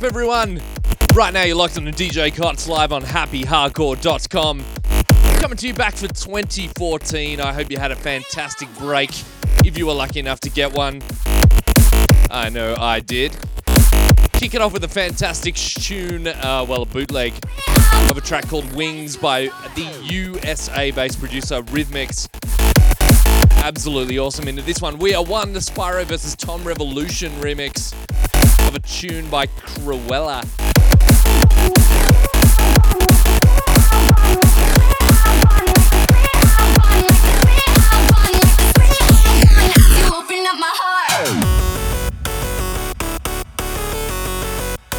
Everyone, right now, you're locked on the DJ Cotts live on happyhardcore.com. Coming to you back for 2014. I hope you had a fantastic break if you were lucky enough to get one. I know I did. Kick it off with a fantastic tune, uh, well, a bootleg of a track called Wings by the USA based producer Rhythmix. Absolutely awesome. Into this one, We Are One, the Spyro versus Tom Revolution remix of a tune by Cruella.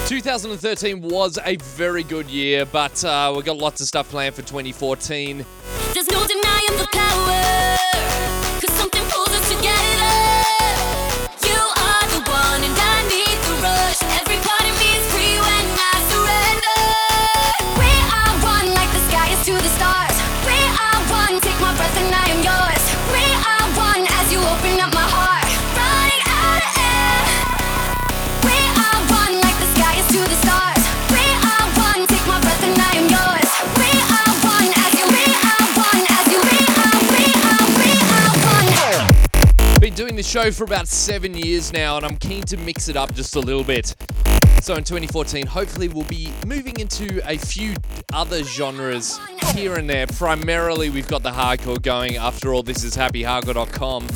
Two thousand and thirteen was a very good year, but uh, we got lots of stuff planned for twenty fourteen. There's no denying the power. this show for about seven years now, and I'm keen to mix it up just a little bit. So in 2014, hopefully, we'll be moving into a few other genres here and there. Primarily, we've got the hardcore going. After all, this is happyhardcore.com.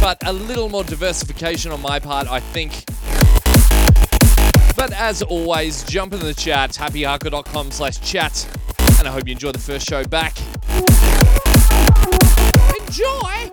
But a little more diversification on my part, I think. But as always, jump in the chat, happyhardcore.com slash chat and I hope you enjoy the first show back. Enjoy!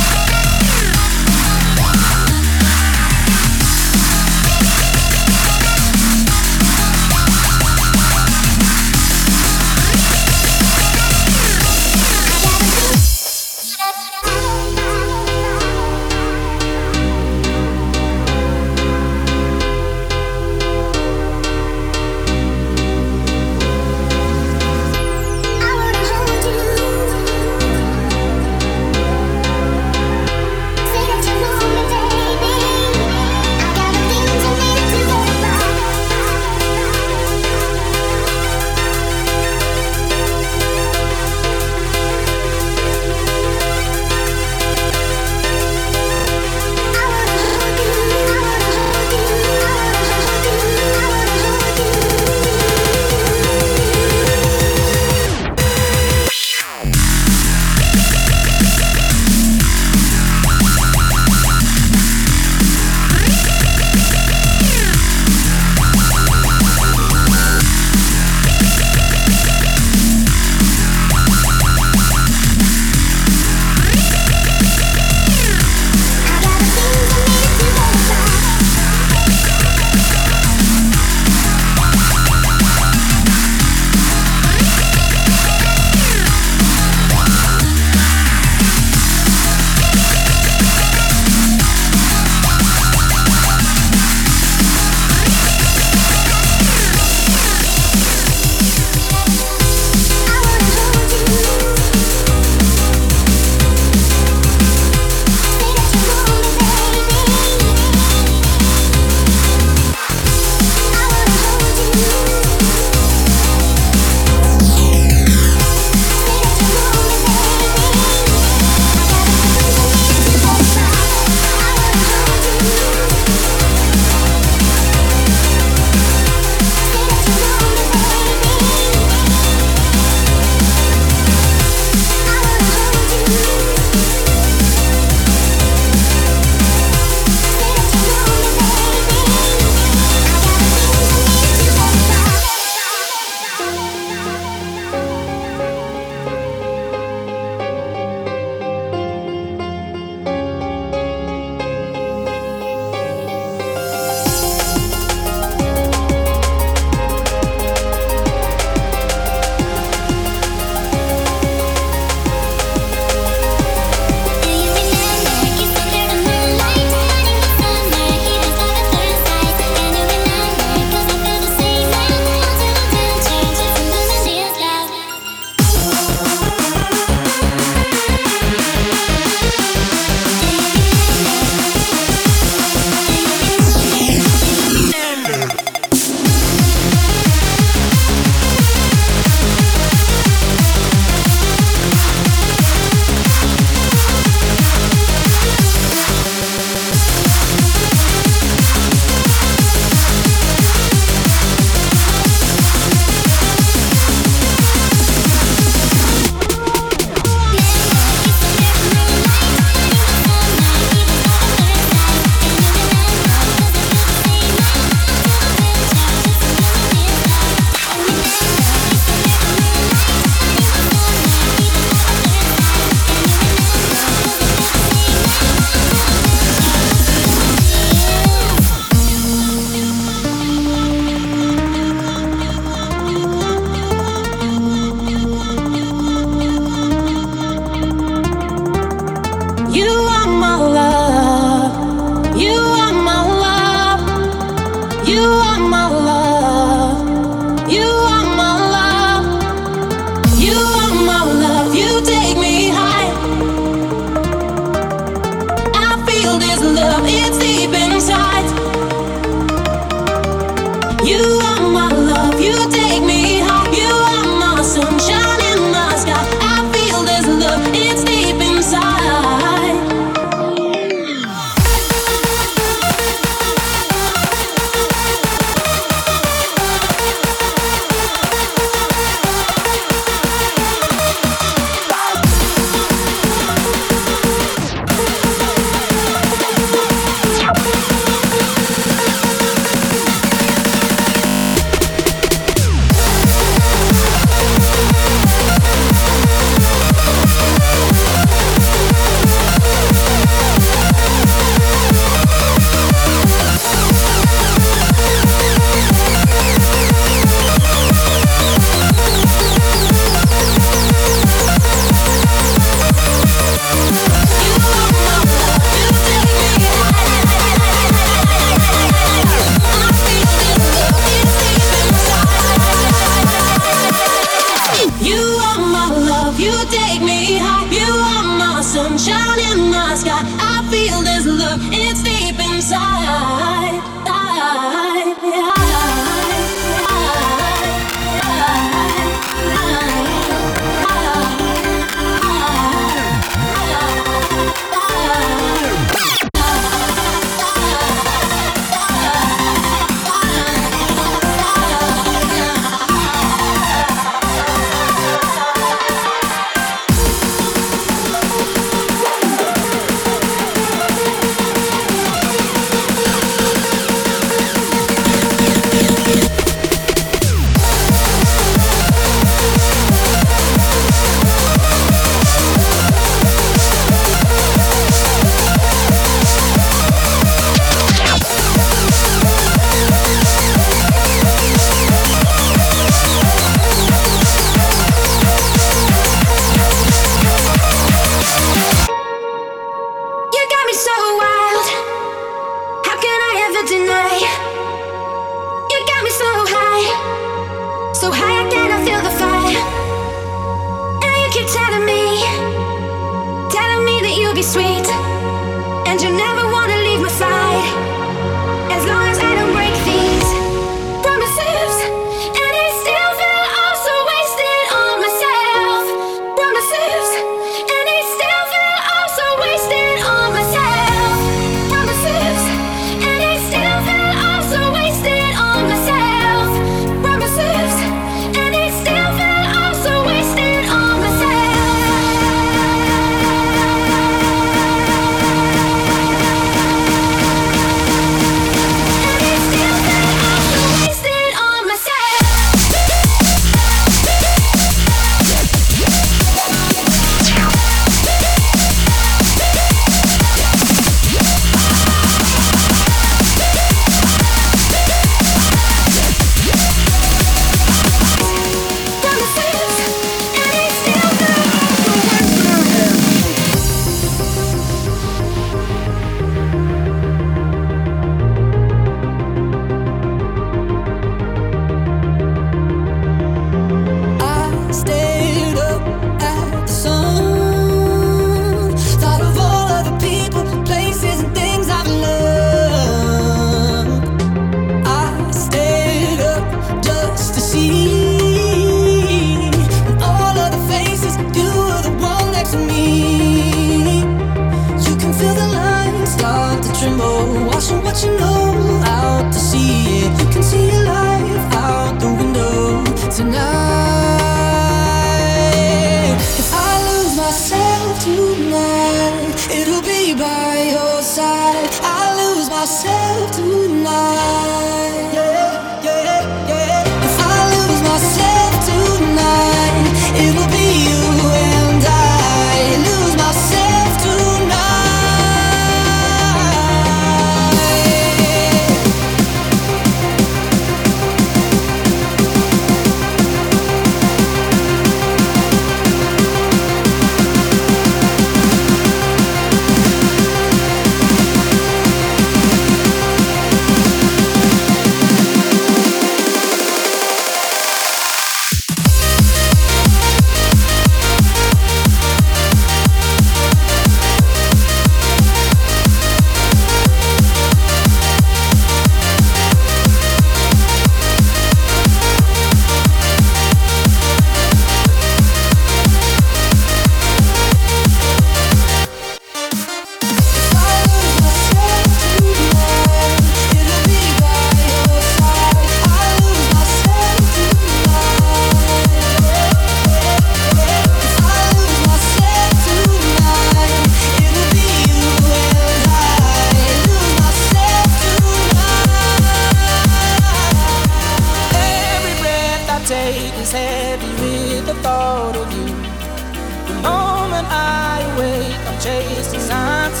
chase the signs.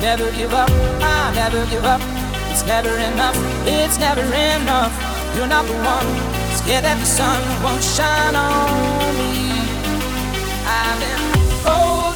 Never give up, I never give up. It's never enough, it's never enough. You're not the one, scared that the sun won't shine on me. I've been old.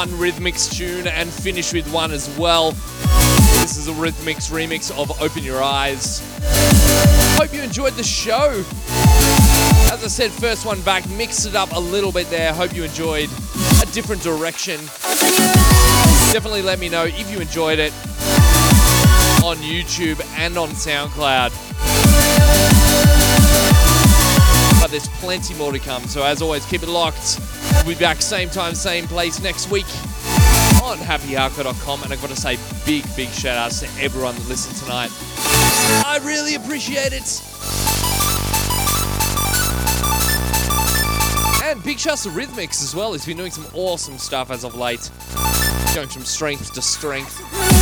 One Rhythmix tune and finish with one as well. This is a Rhythmix remix of Open Your Eyes. Hope you enjoyed the show. As I said, first one back, mixed it up a little bit there. Hope you enjoyed a different direction. Definitely let me know if you enjoyed it on YouTube and on SoundCloud. But there's plenty more to come, so as always, keep it locked. We'll be back same time, same place next week on happyhardcore.com. And I've got to say big, big shout outs to everyone that listened tonight. I really appreciate it. And big shouts to Rhythmix as well. He's been doing some awesome stuff as of late. Going from strength to strength.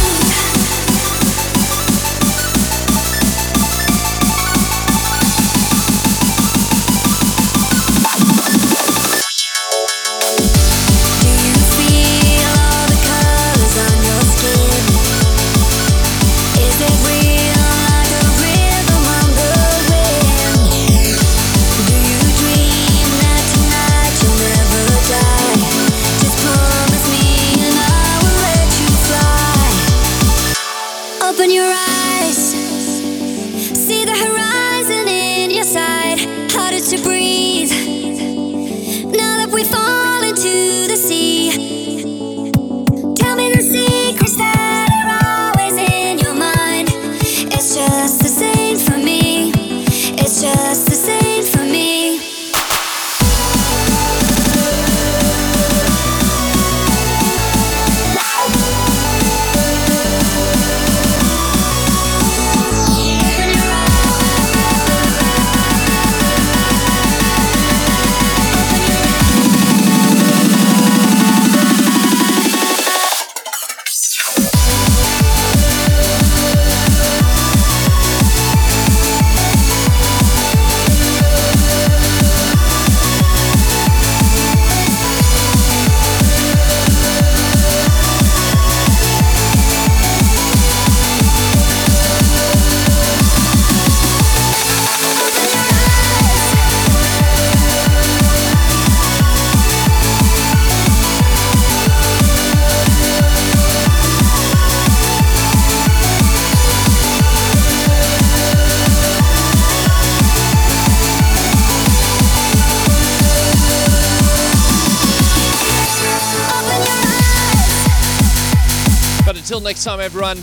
Next time, everyone,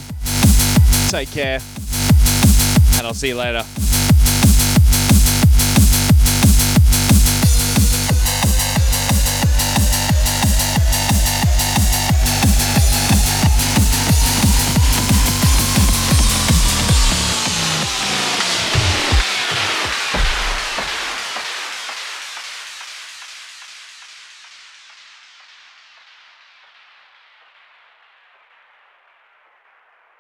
take care. And I'll see you later.